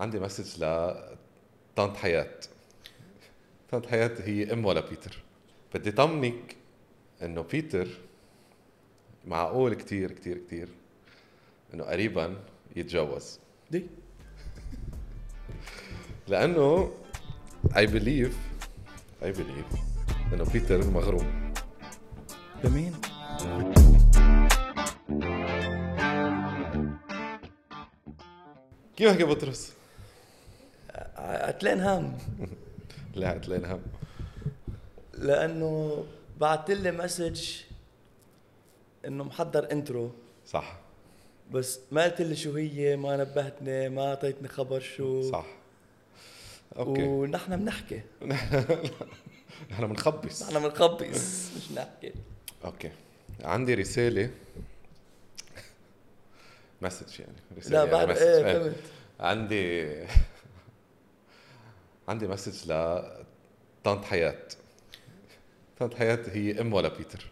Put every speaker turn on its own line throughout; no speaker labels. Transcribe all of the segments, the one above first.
عندي message ل طنط حياة. طنط حياة هي أم ولا بيتر؟ بدي طمنك إنه بيتر معقول كتير كتير كتير إنه قريبا يتجوز. لأنه I believe I believe إنه بيتر مغروم.
بمين؟
كيف حكي بطرس؟
عتلين هم.
لا عتلين هم.
لأنه بعت لي message إنه محضر intro
صح.
بس ما قلت لي شو هي ما نبهتني ما أعطيتني خبر شو.
صح. أوكي.
ونحن بنحكي.
نحن بنخبص.
نحن بنخبص مش نحكي
أوكي. عندي رسالة. message يعني. رسالة
لا
يعني
بعد message.
إيه.
فهمت.
عندي عندي message ل طنط حياة. طنط حياة هي أم ولا بيتر؟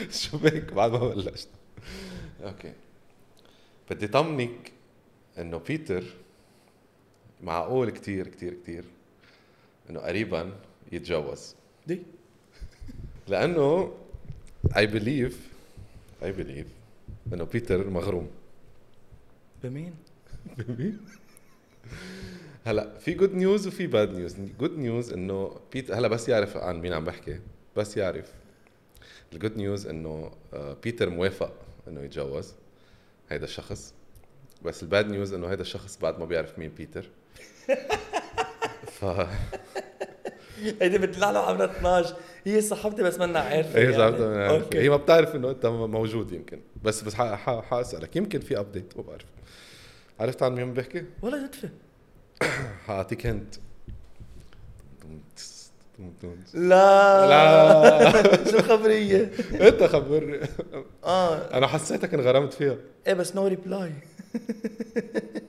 شو بك بعد ما بلشت. أوكي. بدي طمنك إنه بيتر معقول كتير كتير كتير إنه قريبا يتجوز.
دي.
لأنه I believe I believe إنه بيتر مغروم.
بمين؟
هلا في good news وفي bad news good news إنه بيت هلا بس يعرف عن مين عم بحكي. بس يعرف. ال good news إنه آه، بيتر موافق إنه يتجوز هيدا الشخص. بس ال bad news إنه هيدا الشخص بعد ما بيعرف مين بيتر ف
هيدي بتطلع له عمرها 12 هي صاحبتي بس منا عارفة
هي
يعني.
صاحبتها من عارف.
أوكي.
هي ما بتعرف إنه أنت موجود يمكن. بس بس ح- ح- حاسألك. يمكن في ابديت ما بعرف. عرفت عن مين بحكي؟
ولا تدفى
حاعطيك هنت.
لا.
لا.
شو الخبرية؟
انت خبرني
آه.
أنا حسيتك انغرمت فيها.
إيه بس نو ريبلاي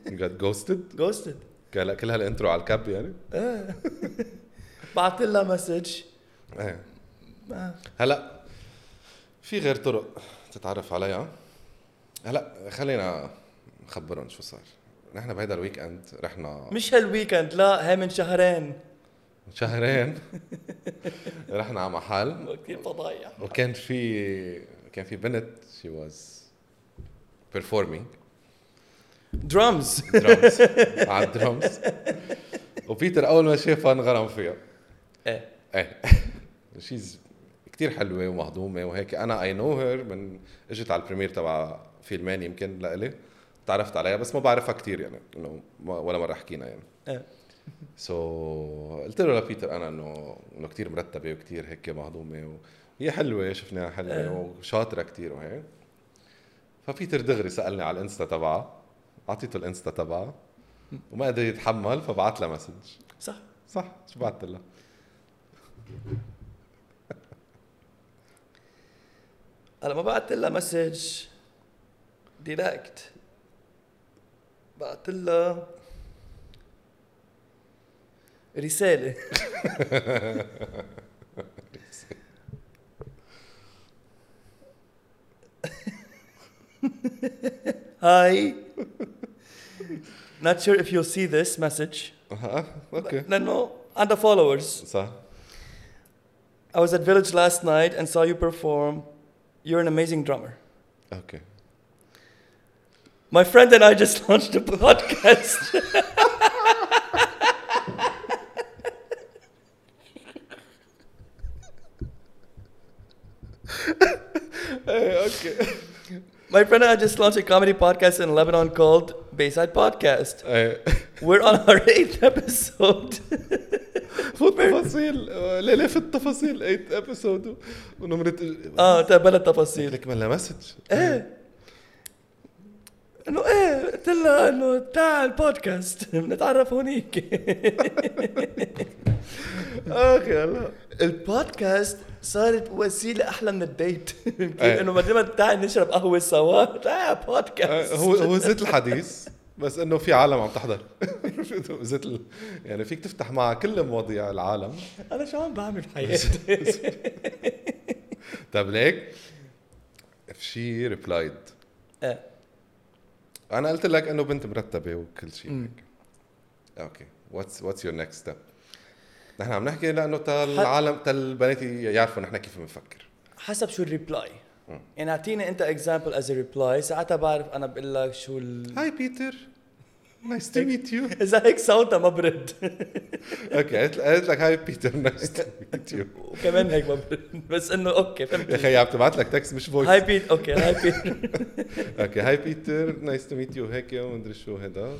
جت جوستد
جوستد
كل كل هالانترو على الكب يعني؟
إيه. بعت لها message
إيه.
ما
هلا في غير طرق تتعرف عليها؟ هلا خلينا نخبرهم شو صار. نحن بهيدا ال weekend رحنا
مش هال weekend لا هي من شهرين.
شهرين. رحنا على محل.
كثير فضايح.
وكان في كان في بنت شي was performing.
drums
drums على الدرامز وبيتر أول ما شافها انغرم فيها.
إيه.
إيه. she's كثير حلوة ومهضومة وهيك. أنا I know her من إجت على ال premiere تبع فيلمين يمكن لإلي. تعرفت عليها بس ما بعرفها كثير يعني إنه ولا مرة حكينا يعني.
إيه
so so, قلت له لبيتر أنا إنه إنه كثير مرتبة وكثير هيك مهضومة وهي حلوة شفناها حلوة
إيه.
وشاطرة كثير وهيك. فبيتر دغري سألني على الإنستا تبعها أعطيته الإنستا تبعها وما قدر يتحمل فبعت لها message.
صح.
صح شو بعت لها؟
هلا ما بعت لها message direct بعت لها رسالة Hi. Not sure if you'll see this message.
اه اوكي
لأنه عندها followers.
صح
I was at Village last night and saw you perform. You're an amazing drummer.
اوكي
My friend and I just launched a podcast.
ايه اوكي
My friend and I just launched a comedy podcast in Lebanon called Bayside Podcast.
ايه
We're on our eighth episode.
فوت تفاصيل ليه ليه في التفاصيل 8 ابيسود ونمرة
اه تقبل التفاصيل.
لك ملا مسج
ايه إنه إيه قلت لها إنه تعال البودكاست بنتعرف هونيك.
أخي هلا
البودكاست صارت وسيلة أحلى من ال date. كيف
إيه.
إنه ما تعال نشرب قهوة سوا؟ تعال بودكاست.
هو هو زيت الحديث بس إنه في عالم عم تحضر. زيت ال... يعني فيك تفتح مع كل مواضيع العالم.
أنا شو عم بعمل بحياتي؟
طيب ليك؟ she replied
إيه
أنا قلت لك إنه بنت مرتبة وكل شيء. okay. what's what's your next step نحن عم نحكي لأنه تا العالم تا البنات يعرفوا نحن كيف بنفكر.
حسب شو ال
reply.
يعني أعطيني أنت example as reply ساعتها بعرف أنا بقول لك شو ال...
hi بيتر. nice to meet you
اذا هيك صوتها ما برد
okay قلت قلت لك hi بيتر nice to meet you
وكمان هيك ما برد بس انه okay
يا
فهمت
أخي عم تبعت لك text مش voice
hi بيت okay hi بيت
okay hi بيتر nice to meet you هيك ومدري شو هيدا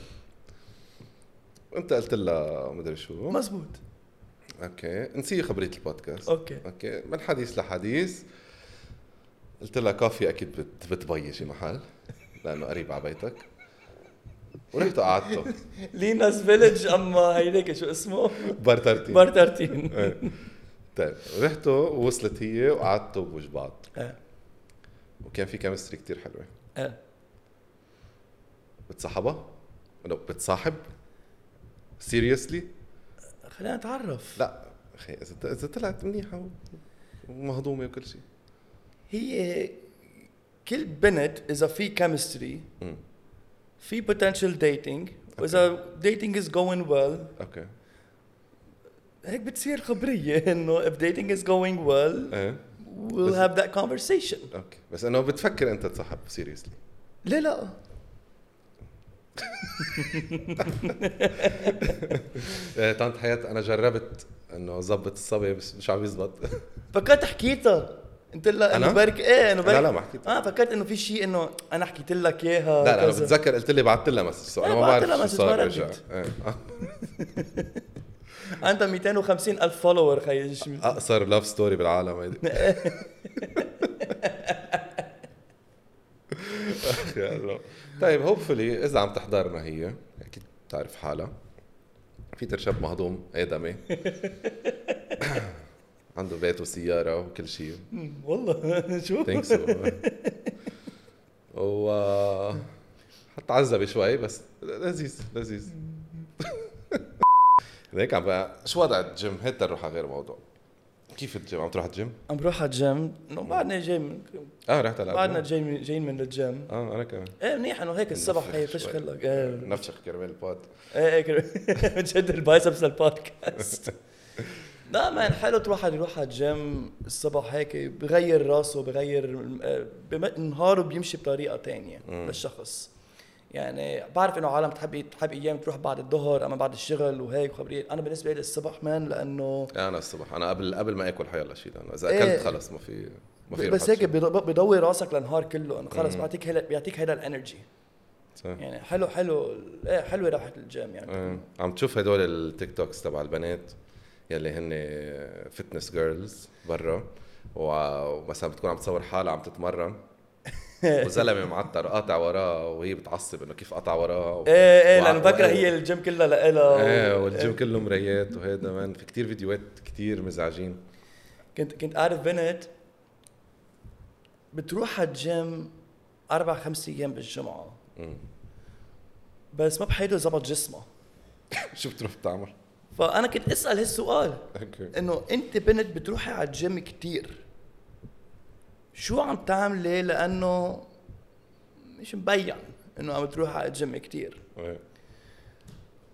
وانت قلت لها مدري شو
مزبوط
okay نسي خبرية ال
podcast.
okay. okay من حديث لحديث. قلت لها كافي أكيد بت بتبيجي محل لأنه قريب على بيتك. ورحت قعدته
Lina's Village أما هيديك شو اسمه؟
برترتي
بار 13
إيه. طيب رحته ووصلت هي وقعدته بوجه بعض.
إيه.
وكان في chemistry كتير حلوة.
إيه.
بتصاحبها؟ إنه بتصاحب؟ seriously؟
خلينا نتعرف.
لا. أخي إذا إذا طلعت منيحة ومهضومة وكل شيء.
هي كل بنت إذا في
chemistry.
في potential dating. واذا dating is going well
okay
هيك بتصير خبرية إنه if dating is going well
إيه.
we'll
بس-
have that conversation.
okay بس إنه بتفكر أنت تصاحب seriously
ليه لا.
إيه طنط حياة أنا جربت إنه ظبط الصبي بس مش عم يزبط.
فكرت حكيتها. قلت لها انه
أنا؟
برك إيه إنه برك
لا لا ما حكيت
آه فكرت إنه في شيء إنه أنا حكيت لك إياها
لا لا
أنا.
بتذكر قلت لي بعثت لها message so
أنا
ما بعرف شو صار رجع. إيه.
عندها 250 ألف follower خيي
اقصر love story بالعالم هيدي الله. طيب hopefully إذا عم تحضرنا هي أكيد بتعرف حالها بيتر شاب مهضوم آدمي عنده بيت وسيارة وكل شيء.
والله شو؟
think so و حتى عذبي شوي بس لذيذ لذيذ. هيك عم بقى. شو وضع الجيم؟ هيك نروح على غير موضوع. كيف الجيم؟ عم تروح على الجيم؟
عم بروح على الجيم. انه بعدنا جاي من
آه رحت على
بعدنا. جاي من جايين من الجيم.
آه أنا كمان.
إيه منيح إنه هيك الصبح هي
شوي.
فشخ لك إيه
نفشخ كرمال ال
bod. إيه هيك بتشد ال biceps لل podcast. لا man حلو تروح يروح على الجيم الصبح هيك بغير راسه بغير آه، نهاره بيمشي بطريقة تانية
مم.
للشخص يعني بعرف إنه عالم تحب تحب أيام تروح بعد الظهر أما بعد الشغل وهيك وخبرية أنا بالنسبة لي الصبح man لأنه
أنا الصبح أنا قبل قبل ما آكل حيلا شيء لأنه إذا
إيه.
أكلت خلص ما في ما في
بس هيك بيضوي راسك لنهار كله إنه خلص. بيعطيك هيدا بيعطيك هيدا ال energy
صح.
يعني حلو حلو إيه حلوة راحة الجيم يعني
آه. عم تشوف هدول ال TikToks تبع البنات يلي هن fitness girls برا. ومثلا بتكون عم تصور حالها عم تتمرن. وزلمة معطر قاطع وراها وهي بتعصب إنه كيف قطع وراها و...
إيه
إيه
لأنه بكره هي الجيم كلها لإلها
إيه والجيم كله مرايات وهيدا man. في كتير فيديوهات كتير مزعجين.
كنت كنت أعرف بنت بتروح على الجيم أربع خمس أيام
بالجمعة.
بس ما بحيده زبط جسمها.
شو بتروح بتعمل؟
فأنا كنت أسأل هالسؤال.
أوكي
إنه أنت بنت بتروحي على الجيم كتير. شو عم تعملي لأنه مش مبين إنه عم تروح على الجيم كتير؟
إيه.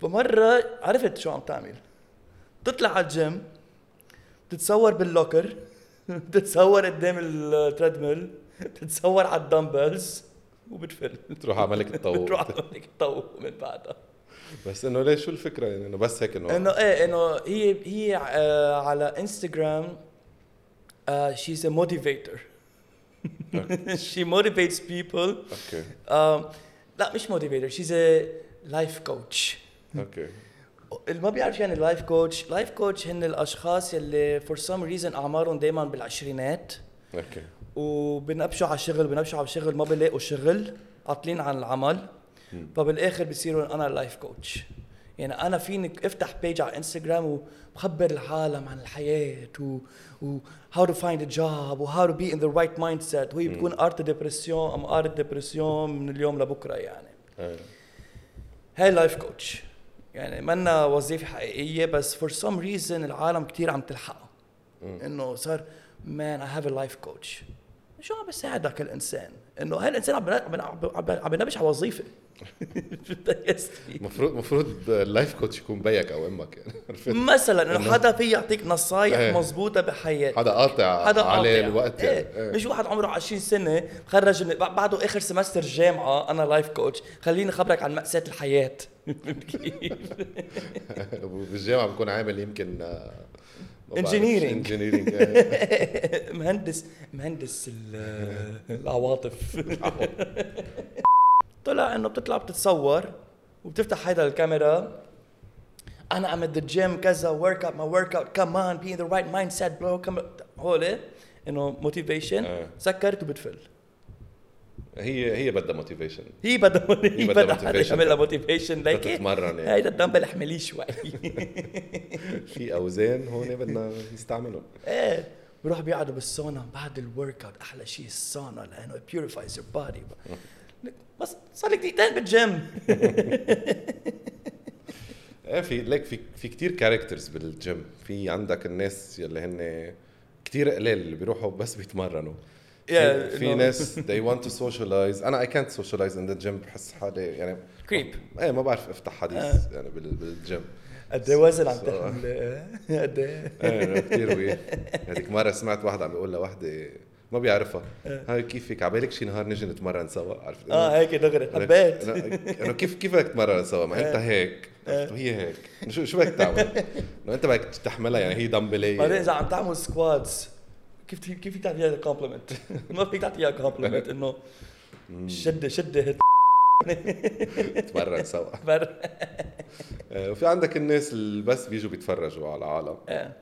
فمرة عرفت شو عم تعمل. تطلع على الجيم تتصور بال locker تتصور قدام ال treadmill تتصور على ال dumbbells وبتفل.
تروح على ملك الطاووس
بتروح على هيك تطوق من بعدها.
بس إنه ليش؟ شو الفكرة يعني؟ إنه بس هيك إنه
إنه إيه إنه هي هي آه على انستغرام she's a motivator. She motivates people. okay لا مش motivator she's a life coach.
okay
اللي ما بيعرف يعني life coach life coach هن الأشخاص يلي for some reason أعمارهم دائما بالعشرينات.
okay
وبنبشوا على الشغل بنبشوا على الشغل ما بيلاقوا شغل عاطلين عن العمل. فبالاخر بصيروا أنا life coach يعني أنا فيني أفتح page على انستغرام وبخبر العالم عن الحياة و, و how to find a job و how to be in the right mindset. وهي بتكون ارت ديبرسيون أم ارت ديبرسيون من اليوم لبكرة يعني.
إيه.
هاي life coach يعني منا وظيفة حقيقية بس for some reason العالم كتير عم تلحقها. إنه صار man I have a life coach شو عم بيساعدك الإنسان؟ إنه هالإنسان عم عم عم عم بنبش على وظيفة؟
المفروض المفروض ال life coach يكون بيك أو أمك يعني
مثلا
إنه
حدا في يعطيك نصايح
إيه.
مزبوطة بحياتك
حدا قاطع
حدا
عليه. الوقت
إيه.
يعني إيه.
مش واحد عمره 20 سنة خرج من- بعده آخر semester جامعة أنا life coach خليني خبرك عن مأساة الحياة كيف؟
وبالجامعه بكون عامل يمكن
Engineering.
engineering
مهندس مهندس ال- العواطف. طلع إنه بتطلع بتتصور وبتفتح هيدا الكاميرا. أنا am the gym كذا workout my workout كمان be the right mindset bro هول إنه motivation
آه.
سكرت وبتفل.
هي هي بدها motivation
هي بدها هي
بدها
حدا
motivation.
يعمل لها motivation ليك
تتمرن يعني
هيدا الدمبل احمليه شوي.
في أوزان هون بدنا نستعملهم.
إيه. بروح بيقعدوا بالسونا بعد ال workout أحلى شيء السونا لأنه بي purifies your body بس صار لك دقيقتين بالجيم.
إيه في ليك في في كثير characters بالجيم. في عندك الناس يلي هن كثير قليل اللي بيروحوا بس بيتمرنوا. في, في ناس they want to socialize. أنا I can't socialize in the gym. بحس حالي يعني
creep
إيه ما بعرف أفتح حديث يعني بال- بالجيم
قد إيه وزن عم تحمل؟ قد
إيه؟ كثير weird هذيك مرة سمعت واحد عم بيقول لوحدة ما بيعرفها. hi كيفك؟ عبالك شي نهار نجي نتمرن سوا؟ عرفت؟
آه هيك دغري حبيت.
انه كيف كيف بدك تتمرن سوا؟ ما أنت هيك؟ وهي هيك. شو شو بدك تعمل؟ إنه أنت بدك تحملها. يعني هي دمبليه
بعدين إذا عم تعمل squats كيف كيف فيك تعطيها compliment ما فيك تعطيها compliment إنه شده شدة هيك.
تتمرن سوا. آه، وفي عندك الناس اللي بس بيجوا بيتفرجوا على العالم.
إيه.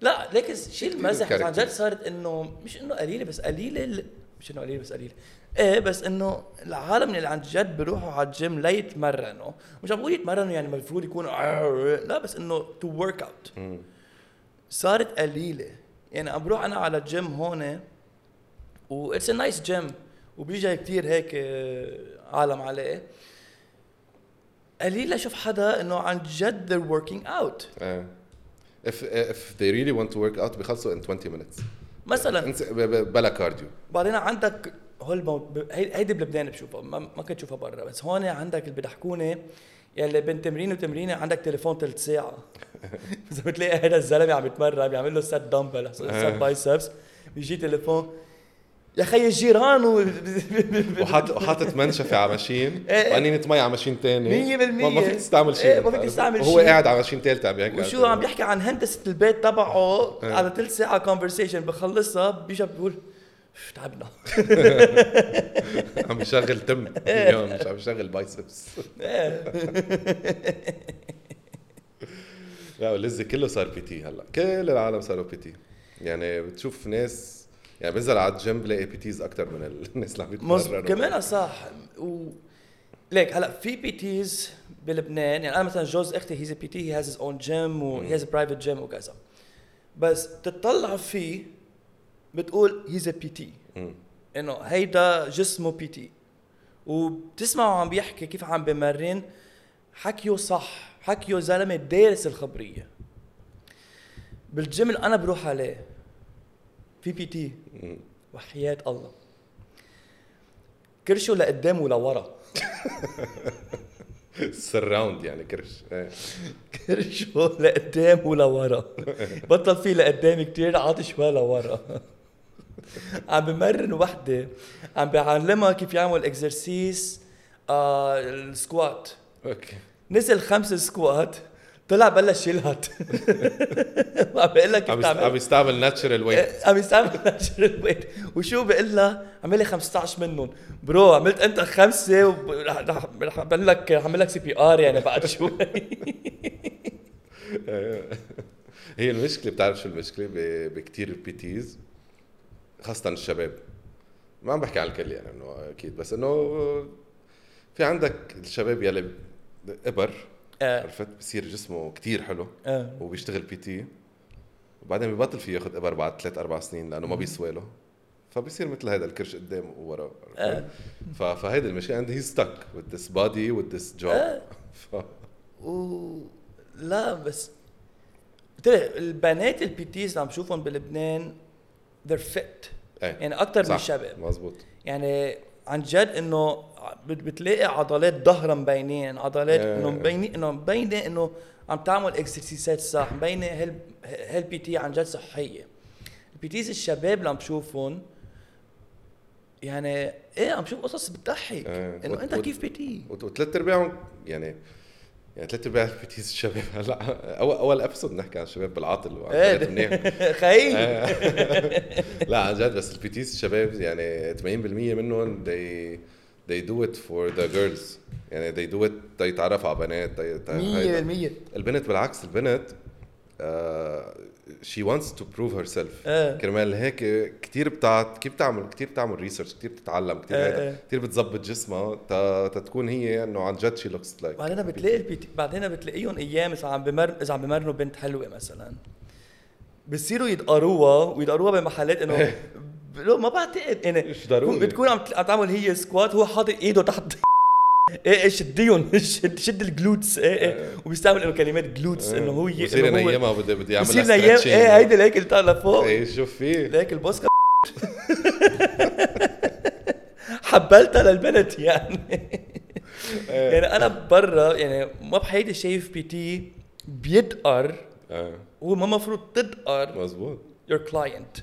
لا ليك شيء المزح عن جد. صارت إنه مش إنه قليلة بس قليلة مش إنه قليلة بس قليلة. إيه بس إنه العالم اللي عن جد بيروحوا على الجيم ليتمرنوا مش عم بقول يتمرنوا يعني المفروض يكونوا لا بس إنه to work out صارت قليلة. يعني عم بروح أنا على الجيم هون و it's nice gym وبيجي كثير هيك آه، عالم عليه. قليل أشوف حدا إنه عن جد they're working out.
آه. if if they really want to work out بيخلصوا in 20 minutes.
مثلا.
بلا cardio
بعدين عندك هول هيدي بلبنان بشوفها ما, ما كنت اشوفها برا بس هون عندك اللي بيضحكوني يلي بين تمرين وتمرينه عندك تليفون ثلث ساعة إذا بتلاقي هذا الزلمة عم يتمرن بيعمل له set dumbbell set biceps بيجي تليفون يا خي الجيران و...
وحاطط وحاطط منشفة على machine
إيه.
وقنينة مي على machine تاني
مية بالمية.
ما فيك تستعمل شيء
إيه، ما فيك تستعمل شيء.
قاعد على machine ثالثه عم يحكي
وشو عم بيحكي عن هندسة البيت تبعه
إيه.
على ثلث ساعة conversation بخلصها بيجي بيقول "أوف، تعبنا
عم يشغل تم. اليوم مش عم يشغل
biceps.
لا واللذة كله صار PT هلا. كل العالم صاروا PT. يعني بتشوف ناس يعني بنزل على الجيم بلاقي PTs أكثر من الناس اللي عم. يتمرنوا.
كمان صح و ليك هلا في PTs بلبنان. يعني أنا مثلا جوز أختي he's PT he has own gym و he has private gym وكذا. بس تطلع فيه بتقول he's
PT.
إنه هيدا جسمه PT وبتسمعه عم بيحكي كيف عم بمرن. حكيه صح. حكيه زلمة دارس الخبرية. بالجيم اللي أنا بروح عليه في
PT.
وحياة الله. كرشه لقدام ولورا
surround يعني كرش. إيه.
كرشه لقدام ولورا بطل فيه لقدام كتير عاطي شوي لورا عم بمرن وحدة عم بيعلمها كيف يعمل exercise آه ال
squat. okay.
نزل خمس squat طلع بلش يلهت. وعم بقول لك كيف
عم عم
تعمل
يستعمل natural weight
عم يستعمل natural weight وشو بقول لها؟ عمل لي 15 منهم. bro عملت أنت خمسة ورح رح رح أعمل لك أعمل لك CPR يعني بعد شوي.
هي المشكلة بتعرف شو المشكلة؟ ب- بكتير PTs خاصة الشباب. ما عم بحكي على الكل يعني إنه أكيد بس إنه في عندك الشباب يلي ابر
آه،
عرفت؟ بصير جسمه كتير حلو
آه.
وبيشتغل PT وبعدين ببطل فيه ياخذ ابر بعد ثلاث أربع سنين لأنه ما بيسوى له فبصير مثل هذا الكرش قدام وورا
آه.
فهيدي المشكلة. عندي he's stuck with this body with this job.
آه.
ف...
و لا بس لك البنات ال PTs اللي عم بشوفهم بلبنان they're fit.
إيه.
يعني أكثر من. الشباب.
مزبوط
يعني عن جد إنه بت- بتلاقي عضلات ظهرها مبينين عضلات
إيه.
إنه مبينين إنه مبينة إنه عم تعمل exercise ات صح مبينة هال هال PT عن جد صحية. ال PTs الشباب اللي عم بشوفهم يعني إيه عم شوف قصص بتضحك.
إيه.
إنه
أنت
كيف
PT وثلاث أرباعهم يعني يعني ثلاث أرباع ال PTs الشباب. هلا اول أول episode نحكي عن الشباب بالعاطل
إيه. خيي
لا عن جد بس ال PTs الشباب يعني 80% منهم they they do it for the girls. يعني they do it تيتعرفوا على بنات تي- تي- هيدا.
100%
البنت بالعكس البنت آه she wants to prove herself
إيه
كرمال هيك كثير بتاع كيف بتعمل كثير بتعمل research كثير بتتعلم كثير
إيه
هيدا
إيه.
كثير بتظبط جسمها تا- تتكون هي إنه عن جد she looks like
بعدين بتلاقي ال PT بعدين بتلاقيهم أيام إذا عم بمر إذا عم بمرنوا بنت حلوة مثلا بصيروا يدقروها ويدقروها بمحلات إنه ما بعتقد يعني
مش ضروري.
بتكون عم تعمل هي squat هو حاطط إيده تحت إيه إيه شديهم شد شد الجلوتس. إيه إيه. وبيستعمل انه كلمات جلوتس إنه هو
بصير ينيمها بده بده يعمل
بصير نيام إيه هيدي لهيك اللي طالع لفوق.
إيه شوف فيه.
لهيك البوسكا حبلتها للبنت يعني. يعني أنا برا يعني ما بحياتي شايف بي تي بيدقر هو ما مفروض تدقر
مزبوط
your client.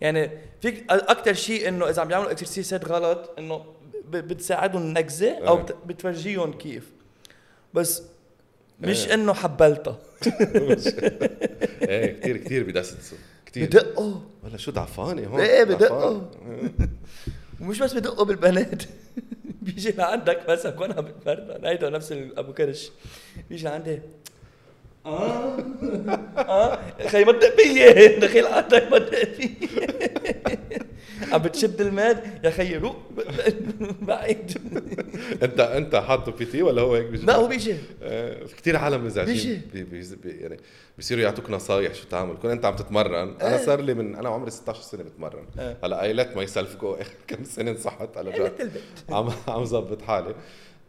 يعني فيك أكثر شيء إنه إذا عم بيعملوا اكسرسيسات غلط إنه بتساعدهم نكزه
أو.
بت- بتفرجيهم كيف. بس مش
آه.
إنه حبلتها
إيه كثير كثير بدسسوا كثير
بدقوا
ولا شو ضعفانة هون؟
إيه، بدقوا.
ضعفانة.
ومش بس بدقوا بالبنات. بيجي لعندك مثلا عم بتمرن هيدا نفس ابو كرش. بيجي لعندي آه. آه. خي ما تدق فيي. دخيل عندك ما تدق فيي. عم بتشد الماد يا خيي روق. بعيد.
أنت أنت حاطه PT ولا هو هيك بيجي
لا هو بيجي
آه، في كثير عالم
بيجي.
مزعجين بي بي بي يعني بيصيروا يعطوك نصايح شو تعمل. كون أنت عم تتمرن. أنا
إيه.
صار لي من أنا عمري 16 سنة بتمرن.
إيه.
هلأ I let myself go كم سنة انصحت هلا
البيت
عم عم ظبط حالي.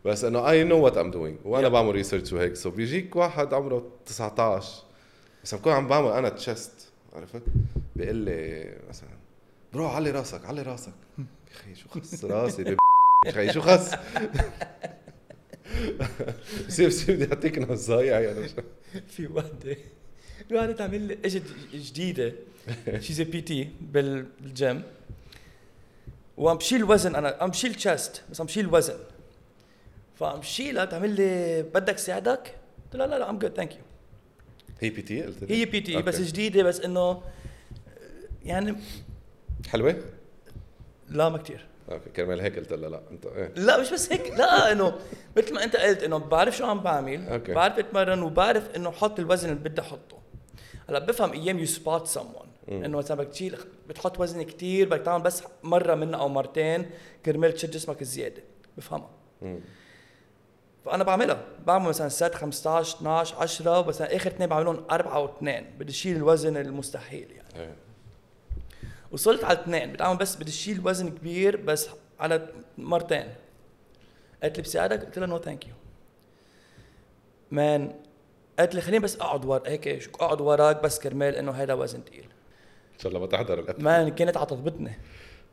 بس انه I know what I'm doing وأنا
Yeah.
بعمل research وهيك so بيجيك واحد عمره 19 بس بكون عم بعمل أنا chest عرفت؟ بيقول لي مثلا bro علي راسك علي راسك. يا أخي شو خص راسي؟ يا أخي شو خص بصير بصير بدي أعطيك نصايح يعني.
في وحدة. في وحده تعمل لي اجت جديدة. she's PT بال gym. وعم بشيل وزن أنا عم بشيل chest بس عم بشيل وزن. فعم شيلها تعمل لي بدك ساعدك؟ قلت لها لا لا I'm good thank you
هي PT قلت لي؟
هي PT بس. جديدة بس إنه يعني
حلوة؟
لا ما كتير
okay كرمال هيك قلت لها لا أنت إيه
لا مش بس هيك لا إنه مثل ما أنت قلت إنه بعرف شو عم بعمل
okay.
بعرف أتمرن وبعرف إنه حط الوزن اللي بدي احطه هلأ بفهم أيام you spot someone إنه مثلا بدك تشيل بتحط وزن كتير بدك تعمل بس مرة منه أو مرتين كرمال تشد جسمك زيادة بفهمها. فأنا بعملها. بعمل مثلا set 15 12 10 بس آخر اثنين بعملهم أربعة واثنين بدي اشيل الوزن المستحيل يعني.
إيه.
وصلت على اثنين بدي اعمل بس بدي اشيل وزن كبير بس على مرتين. قالت لي بساعدك؟ قلت لها no thank you man قالت لي خليني بس أقعد ورا. هيك أقعد وراك بس كرمال إنه هذا وزن ثقيل
إن شاء الله ما تحضر ال
ep man كانت عتضبطني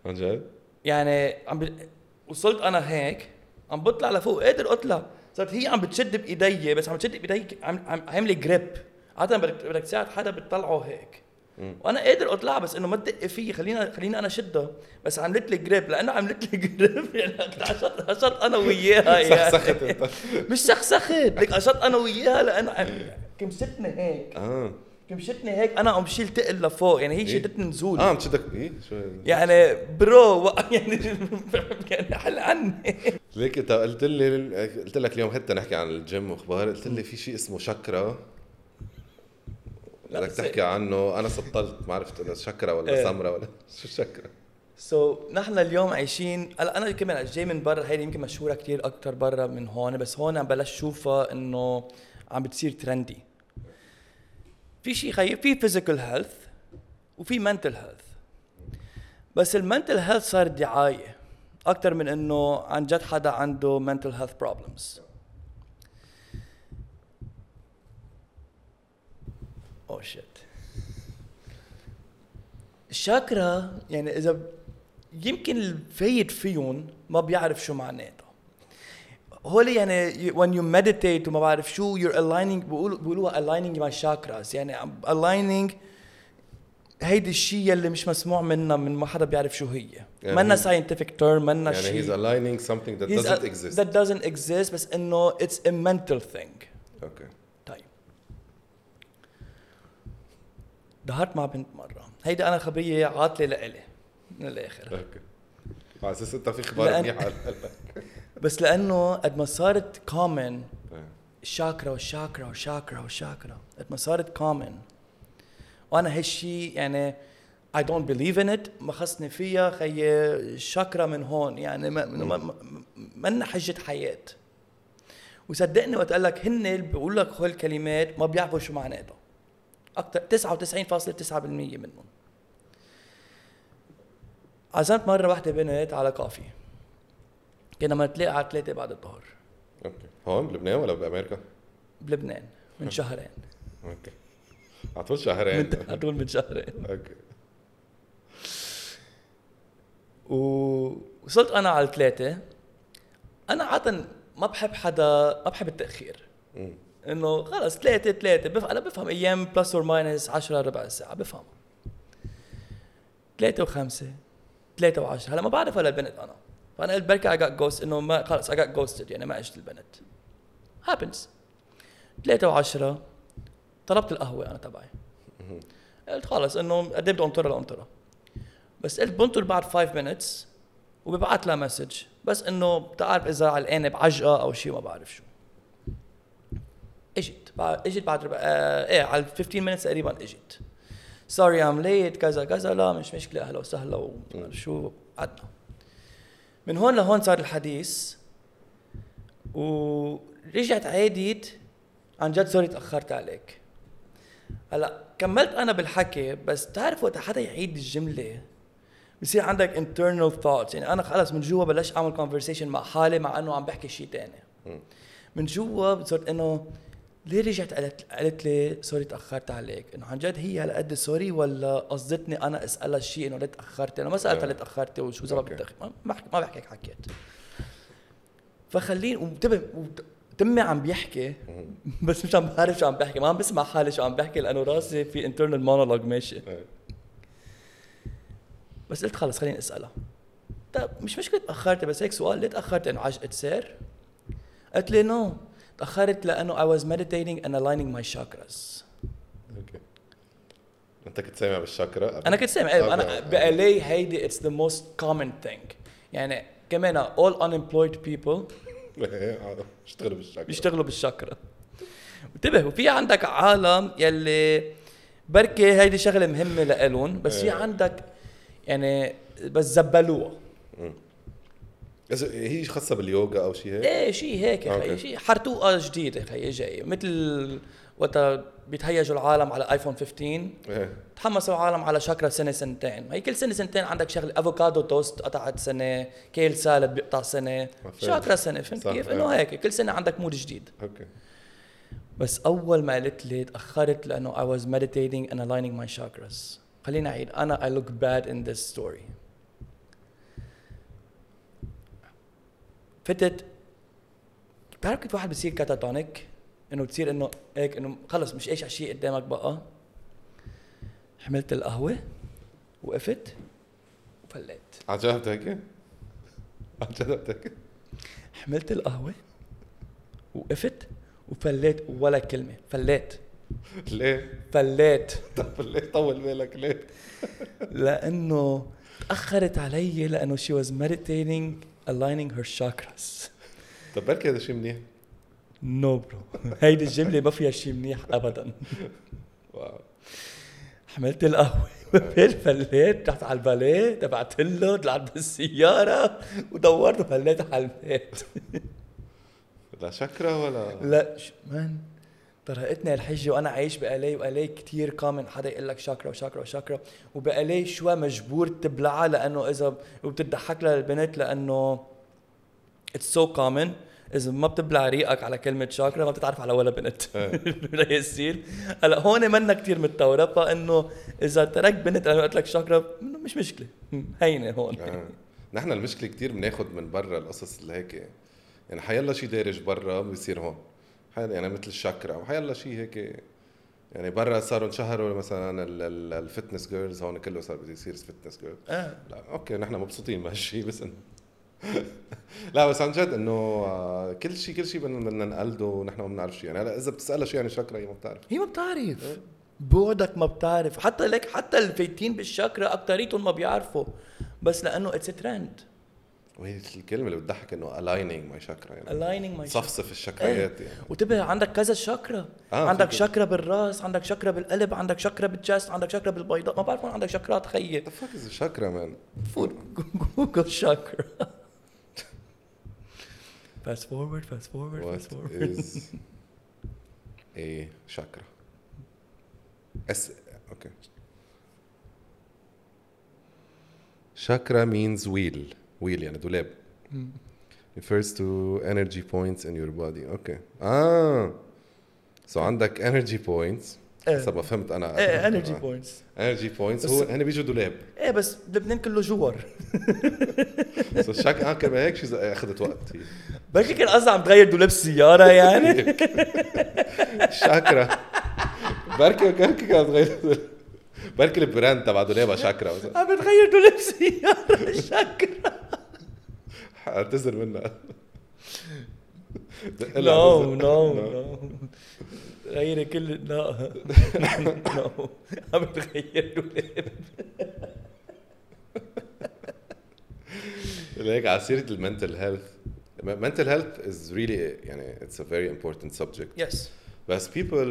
عن جد؟
يعني عم ب... وصلت أنا هيك عم بطلع لفوق. قادر اطلع صارت هي عم بتشد بإيدي بس عم تشد بإيدي عم عم عامله جريب عادة بدك بدك تساعد حدا بتطلعه هيك.
مم.
وأنا قادر أطلع بس إنه ما تدق فيي خلينا خليني أنا شدها بس عملت لي جريب لأنه عملت لي جريب يعني عشت أنا وياها يعني.
سخسخت
مش سخسخت. لك عشت أنا وياها لأنه كمشتني هيك.
آه.
كمشتني هيك أنا عم بشيل تقل لفوق يعني هي
إيه؟
شدتني نزول
آه عم تشدك إيه؟ شو؟
يعني bro يعني يعني حل عني
ليك أنت قلت لي قلت لك اليوم حتى نحكي عن الجيم وأخبار قلت لي في شيء اسمه شكرا بدك تحكي عنه. أنا سطلت ما عرفت إذا شكرا ولا
إيه.
سمرة ولا شو chakra
so so, نحن اليوم عايشين هلا أنا كمان جاي من برا هيدي يمكن مشهورة كتير أكثر برا من هون بس هون عم بلش شوفها إنه عم بتصير trendy في شيء خي في physical health وفي mental health بس ال mental health صار دعاية أكثر من إنه عن جد حدا عنده mental health problems oh shit ال chakra يعني إذا يمكن الفايت فيهم ما بيعرف شو معناتها هول يعني when you meditate وما بعرف شو you're aligning بيقولوا بيقولوها aligning my chakras. يعني aligning هيدي الشيء يلي مش مسموع منا من ما حدا بيعرف شو هي.
يعني
منا scientific term منا
يعني
شيء
he's aligning something that
He's
doesn't
a-
exist.
that doesn't exist بس إنه it's a mental thing.
okay
طيب. ظهرت مع بنت مرة. هيدي أنا خبرية عاطلة لإلي من الآخر.
okay على أساس انت في
أخبار
منيحه على
بس لأنه قد ما صارت common
إيه.
الشاكرا والشاكرا والشاكرا والشاكرا قد ما صارت common وأنا هالشي يعني I don't believe in it ما خصني فيها خي الشاكرا من هون يعني ما ما- ما- منا حجة حياة. وصدقني وقت قال لك هن اللي بيقول لك هول الكلمات ما بيعرفوا شو معناتها أكثر 99.9% منهم. عزمت مرة واحدة بنت على كافي. كنا بنتلاقى على ثلاثة بعد الظهر.
أوكي. هون بلبنان ولا بأمريكا؟
بلبنان من شهرين.
أوكي. على طول شهرين.
على طول من شهرين.
أوكي.
ووصلت أنا على الثلاثة أنا عادة ما بحب حدا ما بحب التأخير. إنه خلص ثلاثة ثلاثة بف... أنا بفهم أيام plus or minus 10 ربع ساعة بفهم. ثلاثة وخمسة ثلاثة وعشرة. هلا ما بعرف ولا البنت أنا. فانا قلت بركي I got ghost إنه ما خلص I got ghosted يعني ما اجت البنت. happens ثلاثة وعشرة طلبت القهوة أنا تبعي. قلت خلص إنه قد إيه بدي انطرها لانطرها بس قلت بنطر بعد 5 minutes وببعث لها مسج بس إنه بتعرف إذا علقانه بعجقه أو شيء ما بعرف شو. إجت. إجت بعد ربع آه إيه على 15 minutes تقريبا إجت. sorry I'm late كذا كذا. لا مش مشكلة. أهلا وسهلا وما شو. قعدنا من هون لهون صار الحديث ورجعت عاديت عن جد sorry تأخرت عليك. هلا كملت أنا بالحكي بس تعرف وقت حدا يعيد الجملة بصير عندك internal thoughts. يعني أنا خلص من جوا بلشت أعمل conversation مع حالي مع إنه عم بحكي شيء تاني. من جوا صرت إنه ليه رجعت قالت قالت لي sorry تأخرت عليك. إنه عن جد هي هالقد sorry ولا قصدتني أنا أسألها شيء إنه ليه تأخرتي؟ أنا ما سألتها ليه تأخرتي وشو سبب ما ما بحكي ما بحكي هيك حكيت. فخليني وانتبه تمي عم بيحكي بس مش عم بعرف شو عم بحكي ما عم بسمع حالي شو عم بحكي لأنه راسي في internal monologue ماشي.
إيه.
بس قلت خلص خليني أسألها. طيب مش مشكلة تاخرت بس هيك سؤال ليه تاخرت إنه عجقت سير قالت لي no تاخرت لأنه I was meditating and aligning my chakras.
أوكي أنت كنت سامع بالشاكرا؟
أنا كنت سامع. أيوه
أنا.
بالي هيدي it's the most common thing يعني كمان all unemployed people
اشتغلوا بالشاكرا
بيشتغلوا بالشاكرا انتبه وفي عندك عالم يلي بركي هيدي شغلة مهمة لإلهم بس في
إيه.
عندك يعني بس زبلوها.
هي خاصة باليوغا أو شيء هيك؟
إيه شيء هيك
yeah.
خيي شيء حرتوقة جديدة خيي جاي مثل وقت بيتهيجوا العالم على ايفون 15
إيه.
تحمسوا العالم على شاكرا سنة سنتين. هي كل سنة سنتين عندك شغلة avocado toast قطعت سنة kale salad بيقطع
سنة.
شاكرا سنة فهمت كيف؟
إيه.
إنه هيك كل سنة عندك mode جديد.
أوكي.
بس أول ما قالت لي تأخرت لأنه I was meditating and aligning my chakras. خليني أعيد أنا I look bad in this story. فتت بتعرف كيف واحد بصير catatonic إنه بتصير إنه هيك إنه خلص مش إيش شيء قدامك بقى حملت القهوة وقفت وفليت
عن جد هيك؟ عن جد هيك؟
حملت القهوة وقفت وفليت ولا كلمة فليت
ليه؟
فليت
طب ليه طول بالك ليه؟
لأنه تأخرت علي لأنه she was meditating aligning her chakras.
طب بركي هذا شيء منيح؟
no bro هيدي الجملة ما فيها شيء منيح ابدا.
wow.
حملت القهوة فليت رحت على الباليه تبعت له طلعت بالسيارة ودورت وفليت على البيت.
لا شكرا ولا
لا man طرقتني الحجه وأنا عايش بقالي وقالي كثير common حدا يقول لك شاكرا وشاكرا وشاكرا وبقالي شوي مجبور تبلعها لأنه إذا وبتضحك لها البنت لأنه it's so common إذا ما بتبلع ريقك على كلمة شاكرا ما بتتعرف على ولا بنت.
إيه.
ياسين هلأ هون منا كثير متطورة فإنه إذا ترك بنت أنا قلت لك شاكرا مش مشكلة. هينة هون.
آه. نحن المشكلة كتير بناخد من برا القصص اللي هيك. يعني حيلا شيء دارج برا بيصير هون. حيلا يعني مثل الشاكرا وحيلا شيء هيك يعني برا صاروا انشهروا مثلا ال- ال- ال fitness girls هون كله صار بده يصير fitness girl
آه.
لا أوكي نحن مبسوطين بهالشيء بس انه لا بس عن جد إنه آه، كل شيء كل شيء بدنا بدنا نقلده ونحن ما بنعرف شيء يعني هلا إذا بتسألها شو يعني شاكرا هي ما بتعرف.
هي ما بتعرف. بعدك ما بتعرف. حتى لك حتى الفايتين بالشاكرا أكتريتهم ما بيعرفوا. بس لأنه it's trend
وهي الكلمة اللي بتضحك إنه aligning my شاكرا يعني.
Aligning my
صفصف الشكريات يعني.
وتبه عندك كذا شاكرا
آه،
عندك. شاكرا بالرأس عندك شاكرا بالقلب عندك شاكرا بالجست عندك شاكرا بالبيضاء. ما بعرف وين عندك شاكرات خيي
fuck is a chakra man?
فوت جوجل شاكرا fast forward fast forward
What
fast forward.
is a chakra? S okay. Chakra means wheel. Wheel يعني دولاب. Refers to energy points in your body. Okay. Ah. So عندك energy points.
إيه.
ما فهمت أنا
إيه انرجي بوينتس
points
بس-
هو هن بيجوا دولاب
إيه بس لبنان كله جوار
so الشك آه كمان هيك شيء أخذت وقت
بركي كان قصدي عم تغير دولاب السيارة يعني
شاكرا بركي بركي كانت غير بركي ال brand تبع دولابها شاكرا مثلا
عم بتغير دولاب السيارة شكرا
اعتذر منها.
no no no غيري كل لا no عم بتغير دولاب.
هيك على سيرة ال mental health, mental health is really يعني it's a very important subject.
يس
بس people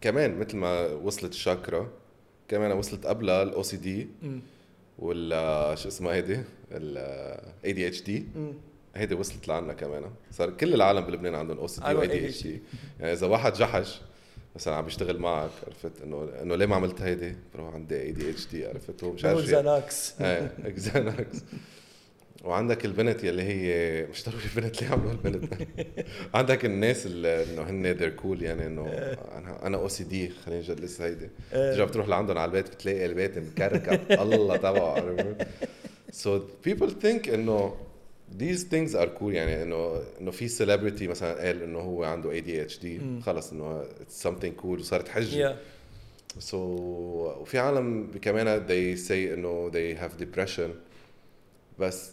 كمان مثل ما وصلت الشاكرا كمان وصلت قبلها ال OCD ولا شو اسمها هيدي؟ ال ADHD هيدي وصلت لعنا كمان. صار كل العالم بلبنان عندهم أو سي دي واي دي اتش دي يعني إذا واحد جحش مثلا عم بيشتغل معك عرفت؟ إنه إنه ليه ما عملت هيدي؟ bro عندي ADHD عرفت؟ هو مش عارف
Xanax
إيه Xanax وعندك البنت يلي هي مش ضروري البنت اللي عملوا البنت عندك الناس اللي إنه هن they're cool يعني إنه أنا أنا OCD خلينا نجلس هيدي. ترجع بتروح لعندهم على البيت بتلاقي البيت مكركب. الله تبعه so people think إنه these things are cool يعني انه إنه في celebrity مثلا قال إنه هو عنده ADHD خلص إنه it's something cool وصارت حجة.
Yeah.
So وفي عالم كمان they say إنه they have depression. بس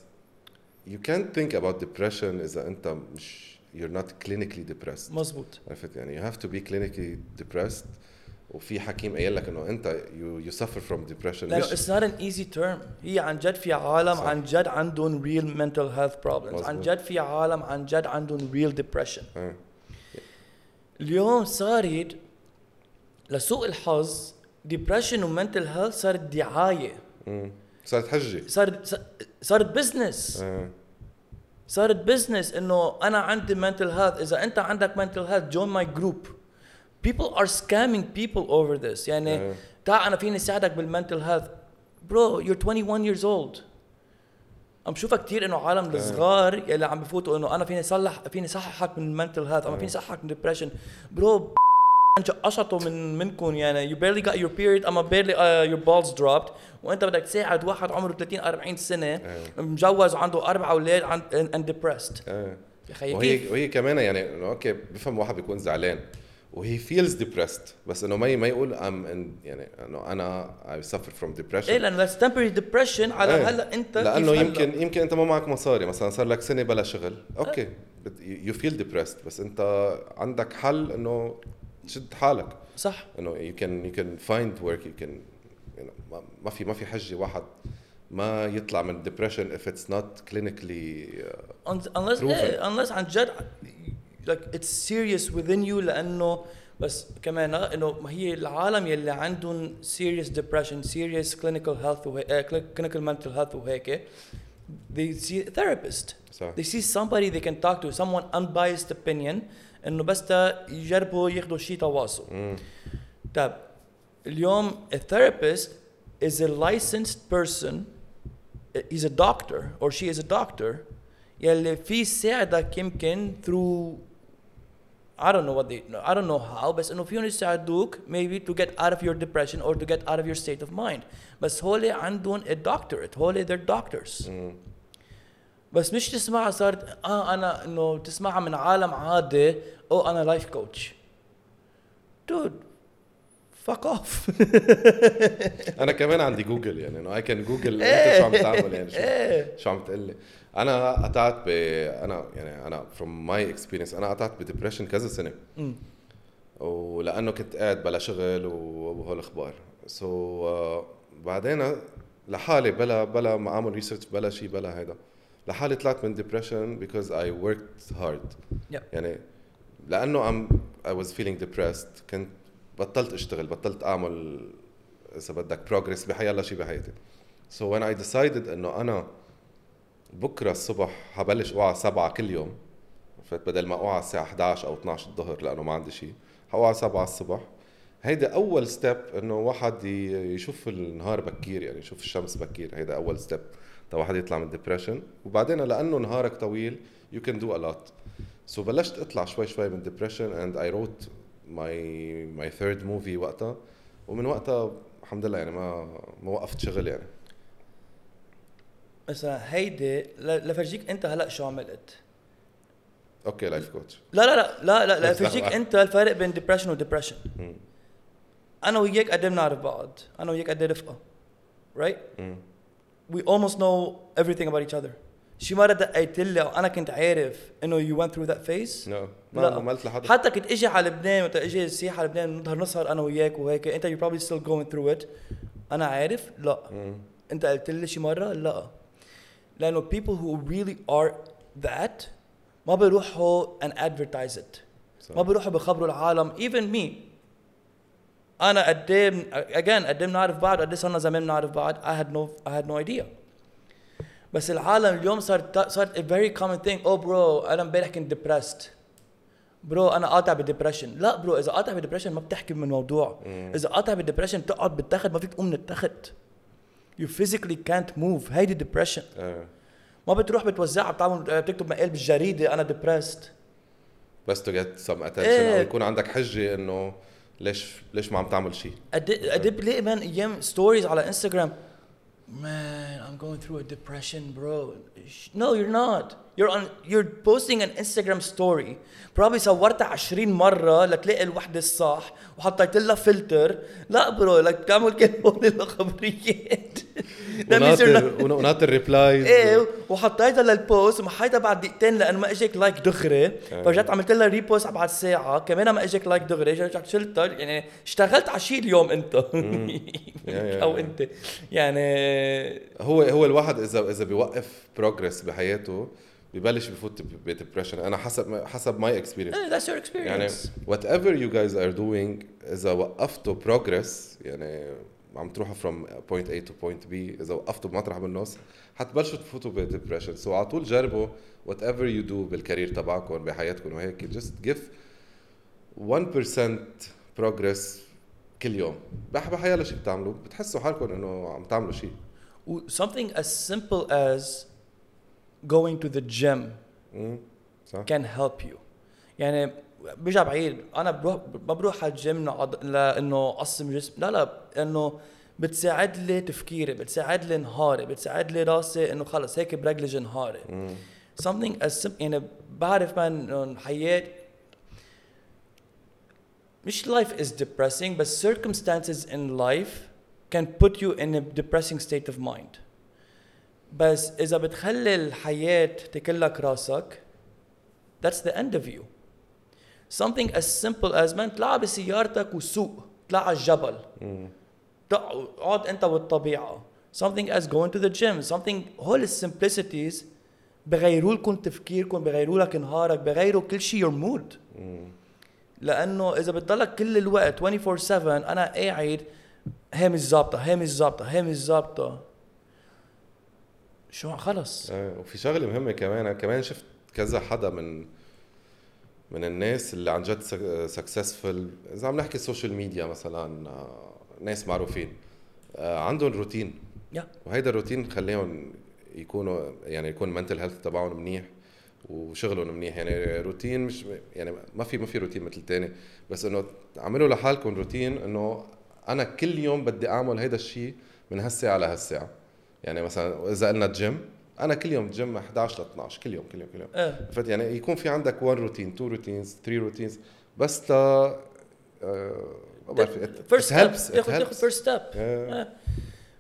you can't think about depression اذا انت مش you're not clinically depressed
مزبوط
عرفت يعني you have to be clinically depressed وفي حكيم قايل لك انه انت you, you suffer from depression
لأنه
مش
it's not an easy term هي عن جد في عالم
صح.
عن جد عندهم real mental health problems عن
مزبوط.
جد في عالم عن جد عندهم real depression
آه.
اليوم صارت لسوء الحظ depression و mental health صارت دعاية
مم. صارت حجة.
صارت صارت business
آه.
صارت business إنه أنا عندي mental health. إذا أنت عندك mental health join my group. People are scamming people over this. يعني
آه.
تعال أنا فيني اساعدك بال mental health. Bro you're 21 years old. عم بشوفها كثير إنه عالم الصغار يلي عم بفوتوا إنه أنا فيني صلح فيني صلحك من mental health أنا فيني صلحك من depression. برو قشطوا من منكم يعني you barely got your period أما barely uh, your balls dropped وأنت بدك تساعد واحد عمره 30 40 سنة
آه.
مجوز وعنده أربع أولاد عن- and depressed
آه.
يا خيي
وهي؟ وهي كمان يعني أوكي بفهم واحد بيكون زعلان وهي feels depressed بس إنه ما ما يقول ام يعني إنه أنا I suffer from depression
إيه لأنه that's temporary depression على
إيه.
هلأ أنت
لأنه
كيف هلأ؟
يمكن يمكن أنت ما معك مصاري مثلا صار لك سنة بلا شغل أوكي you feel depressed بس أنت عندك حل إنه تشد حالك
صح
انه يو كان يو كان فايند ورك يو كان ما في ما في حجه واحد ما يطلع من depression if it's not clinically uh,
Un- unless
Proven.
إيه unless عن جد like it's serious within you لانه بس كمان آه، انه ما هي العالم يلي عندهم serious depression serious clinical health وهي, uh, clinical mental health وهيك they see a therapist
صح
they see somebody they can talk to someone unbiased opinion انه بس تا يجربوا ياخذوا شيء تواصل. طيب اليوم therapist is a licensed person he's a doctor or she is a doctor يلي في يساعدك يمكن through I don't know what they I don't know how بس انه فيهم يساعدوك maybe to get out of your depression or to get out of your state of mind بس هول عندهم a doctorate هول they're doctors
مم.
بس مش تسمعها صارت آه أنا انه تسمعها من عالم عادي أو أنا life coach dude fuck off
أنا كمان عندي جوجل يعني إنه I can Google
إيه.
انت شو عم تعمل يعني شو
إيه.
شو عم تقول لي أنا قطعت ب أنا يعني أنا from my experience أنا قطعت ب depression كذا
سنة.
ولأنه كنت قاعد بلا شغل وهول الأخبار. so so, uh, بعدين لحالي بلا بلا ما أعمل research بلا شيء بلا هيدا. لحالي طلعت من depression I worked hard.
Yep.
يعني لأنه I'm I was feeling depressed. كنت بطلت أشتغل بطلت أعمل إذا بدك progress بحيالله شيء بحياتي. So when I decided إنه أنا بكرة الصبح حبلش اوعى سبعة كل يوم فبدل ما اوعى الساعة 11 أو 12 الظهر لأنه ما عندي شيء حوعى 7 الصبح. هيدا أول step إنه واحد يشوف النهار بكير يعني يشوف الشمس بكير. هيدا أول step تا واحد يطلع من depression وبعدين لأنه نهارك طويل you can do a lot. so so بلشت اطلع شوي شوي من depression and I wrote my my third movie وقتها. ومن وقتها الحمد لله يعني ما ما وقفت شغل يعني.
مثلا هيدي لفرجيك انت هلا شو عملت؟
أوكي life coach
لا لا لا لا لا, لا
بس
لفرجيك. انت الفرق بين depression و depression أنا وياك قد إيه بنعرف بعض. أنا وياك قد إيه رفقه right we almost know everything about each other. شي مرة دقيت لي أو أنا كنت عارف إنه you went through that phase.
no ما
لا.
ما عملت لحدا
حتى كنت إجي على لبنان وقت إجي سياحة على لبنان نظهر نسهر أنا وياك وهيك أنت you probably still going through it. أنا عارف؟ لا.
مم.
أنت قلت لي شي مرة؟ لا. لأنه people who really are that ما بيروحوا and advertise it.
صح.
ما بيروحوا بخبروا العالم. Even me. أنا قد إيه again قد إيه بنعرف بعض؟ قد إيه صرنا زمان بنعرف بعض؟ I had no I had no idea. بس العالم اليوم صار صارت a very common thing. Oh bro أنا امبارح كنت depressed. bro أنا قاطع بال depression لا bro إذا قاطع بال depression ما بتحكي من الموضوع إذا قاطع بالدبرشن بتقعد بالتخت ما فيك تقوم من التخت. You physically can't move. هيدي depression.
آه.
ما بتروح بتوزعها بتعمل بتكتب مقال بالجريدة أنا depressed.
بس to get some attention
إيه.
أو يكون عندك حجة إنه ليش ليش ما عم تعمل شيء
قد إيه- قد إيه بلاقي man أيام stories على انستغرام Man, I'm going through a depression, bro. Sh- No, you're not. You're on. You're posting an Instagram story. Probably صورتها 20 مرة لتلاقي الوحدة الصح وحطيت لها فلتر. لا برو لك تعمل كل هول الخبريات. That means you're not-
وناطر ون- وناطر replies
إيه وحطيتها لل post ومحيتها بعد دقيقتين لأنه ما إجاك like دغري. فرجعت عملت لها repost بعد ساعة كمان ما إجاك like دغري. رجعت شلتها يعني اشتغلت على شيء اليوم أنت.
أو.
أنت. يعني
هو هو الواحد اذا إذا بيوقف progress بحياته ببلش بفوت ب depression أنا حسب حسب my
experience that's your experience.
يعني whatever you guys are doing إذا وقفتوا progress يعني عم تروحوا from point A to point B. إذا وقفتوا بمطرح بالنص حتبلشوا تفوتوا ب depression so على طول جربوا whatever you do بال career تبعكم بحياتكم وهيك just give 1% progress كل يوم. بح بحيالله شيء بتعملوا بتحسوا حالكم إنه عم تعملوا شيء
something as simple as going to the gym
مم. صح.
can help you. يعني برجع بعيد. أنا بروح ما بروح على الجيم لأنه أقسم جسم. لا لا إنه بتساعد لي تفكيري بتساعد لي نهاري بتساعد لي راسي إنه خلص هيك برجلج نهاري something as simple يعني بعرف من إنه الحياة مش life is depressing but circumstances in life can put you in a depressing state of mind. بس إذا بتخلي الحياة تكلك راسك that's the end of you. Something as simple as man اطلع بسيارتك وسوق اطلع على الجبل. اقعد انت والطبيعه something as going to the gym. Something هول السمبلسيتيز بغيروا لكم تفكيركم بغيروا لك نهارك بغيروا كل شيء your mood.
مم.
لأنه إذا بتضلك كل الوقت 24 7 أنا قاعد هي مش ظابطة هي مش ظابطة هي مش ظابطة. شو خلص.
آه، وفي شغلة مهمة كمان. كمان شفت كذا حدا من من الناس اللي عن جد successful إذا عم نحكي social media مثلا آه، ناس معروفين آه، عندهم روتين وهيدا الروتين خليهم يكونوا يعني يكون ال mental health تبعهم منيح وشغلهم منيح. يعني روتين مش يعني ما في ما في روتين مثل الثاني بس إنه اعملوا لحالكم روتين إنه أنا كل يوم بدي أعمل هيدا الشيء من هالساعة لهالساعة. يعني مثلا إذا قلنا جيم أنا كل يوم جيم 11 ل 12 كل يوم كل يوم كل يوم.
إيه.
فهمت يعني يكون في عندك 1 روتين 2 routines 3 routines بس تا آه، ما بعرف first step
تاخذ تاخذ first
step.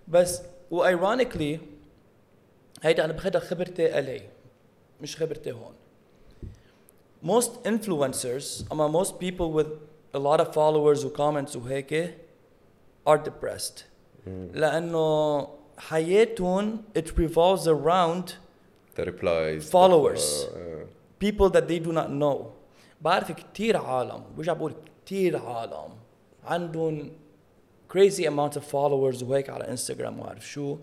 بس وايرونيكلي هيدا أنا باخذها خبرتي إلي مش خبرتي هون. Most influencers اما most people with a lot of followers و comments وهيك are depressed. لأنه حياتهم it revolves around
the replies
Followers.
آه،
people that they do not know بعرف كتير عالم برجع بقول كتير عالم عندهم crazy amount of followers وهيك على انستغرام وعارف شو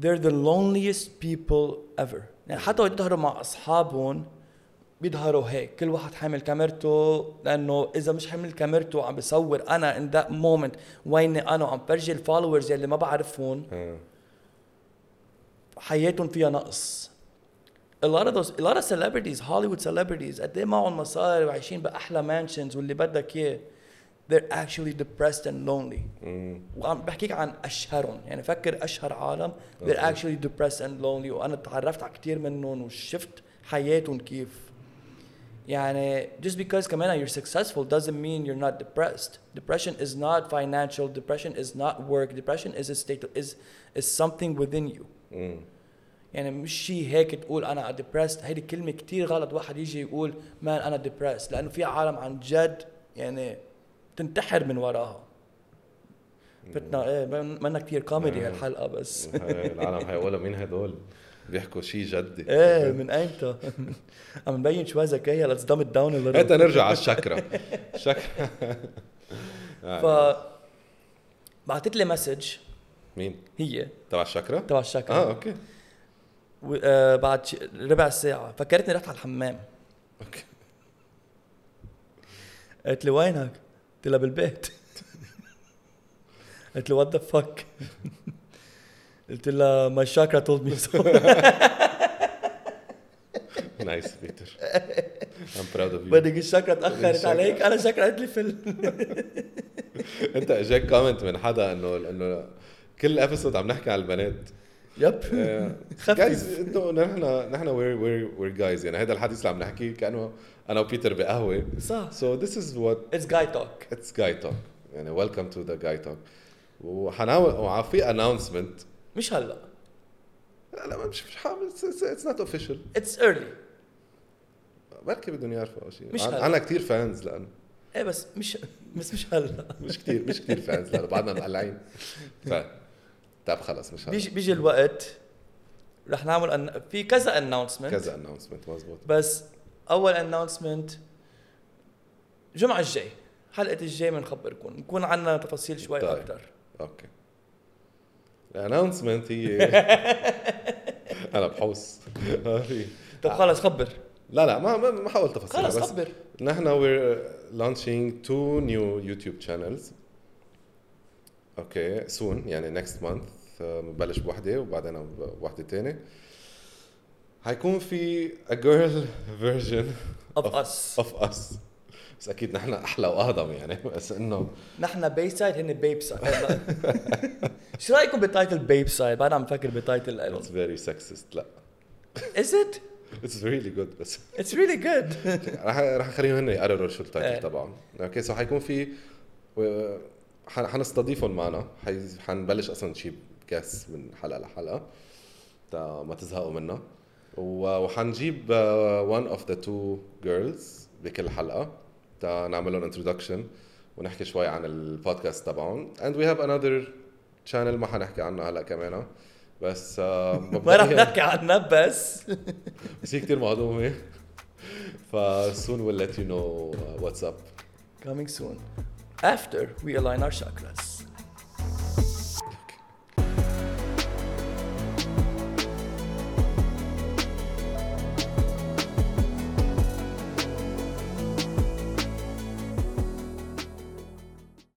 they're the loneliest people ever يعني حتى وقت يظهروا مع اصحابهم بيظهروا هيك كل واحد حامل كاميرته لأنه إذا مش حامل كاميرته وعم بصور أنا in that moment ويني أنا وعم برجي ال followers يلي ما بعرفهم
آه.
حياتهم فيها نقص. A lot of those a lot of celebrities Hollywood celebrities قد إيه معهم مصاري وعايشين بأحلى mansions واللي بدك إياه. They're actually depressed and lonely. وعم بحكيك عن أشهرهم يعني فكر أشهر عالم they're actually depressed and lonely. وأنا تعرفت على كثير منهم وشفت حياتهم كيف يعني just because كمان you're successful doesn't mean you're not depressed. Depression is not financial. Depression is not work. Depression is a state is is something within you.
مم.
يعني مش شيء هيك تقول أنا ديبرست هيدي كلمة كتير غلط. واحد يجي يقول مان أنا ديبرست لأنه في عالم عن جد يعني تنتحر من وراها. فتنا إيه منا كتير كوميدي
آه.
هالحلقة بس.
العالم هيقولوا مين هدول؟ بيحكوا شيء جدي.
إيه من أيمتى؟ عم نبين شوي it down a
هات
little
نرجع على الشكرا شكرا
ف بعثت لي مسج
مين؟
هي.
تبع الشكرا
تبع الشكل
آه أوكي.
و- آه، بعد ربع ساعة. فكرتني رحت على الحمام.
أوكي.
قالت لي وينك؟ قلت لها بالبيت. قالت لي وات ذا فك قلت لها ماي شاكرا تولد مي سو
نايس بيتر I'm proud of you.
بدك الشاكرا
تأخرت.
عليك؟ أنا شاكرا قالت لي فل
أنت إجاك كومنت من حدا انه إنه كل episode عم نحكي عن البنات.
yep.
guys إنه نحن نحن we're we're we're guys يعني هذا الحديث اللي عم نحكيه كأنه أنا وبيتر بقهوة.
صح.
So this is what
it's guy talk
it's guy talk. يعني welcome to the guy talk. وحنعمل وفي announcement.
مش هلا.
لا لا مش مش حامل it's not official.
it's early
بركي بدهم يعرفوا أو شيء
مش هلا.
عنا كثير fans لأنه.
إيه بس مش بس مش هلا.
مش كثير مش كثير fans لأنه بعدنا مقلعين ف طب خلص مش هلا.
بيجي بيجي الوقت. رح نعمل أن... في كذا announcement
كذا announcement مزبوط.
بس أول announcement الجمعه الجاي. حلقة الجاي بنخبركم نكون عندنا تفاصيل شوي
طيب.
أكثر
okay. ال announcement هي أنا بحوس.
طب خلص خبر.
لا لا ما ما حاول تفاصيل
خلص خبر.
نحن we're launching two new YouTube channels. okay soon يعني next month. آه، بنبلش بوحدة وبعدين بوحدة تانية. حيكون في a girl version
of us.
of us. بس أكيد نحن أحلى وأهضم يعني بس إنه
نحن ب A side هن ب B side شو رايكم ب title B side بعد عم بفكر ب title لهم
it's very sexist لا.
Is it?
It's really good. بس
it's really good.
رح رح أخليهم هن يقرروا شو ال
title.
تبعهم. okay so حيكون في حنستضيفهم معنا. حنبلش أصلا نجيب guests من حلقة لحلقة. تا ما تزهقوا منا وحنجيب uh, one of the two girls بكل حلقة. تا نعمل لهم introduction ونحكي شوي عن البودكاست تبعهم. And we have another channel ما حنحكي عنها هلا كمان بس uh,
ما رح نحكي عنها بس
بس هي كثير مهضومه ف we'll let you know uh, what's up
coming soon after we align our chakras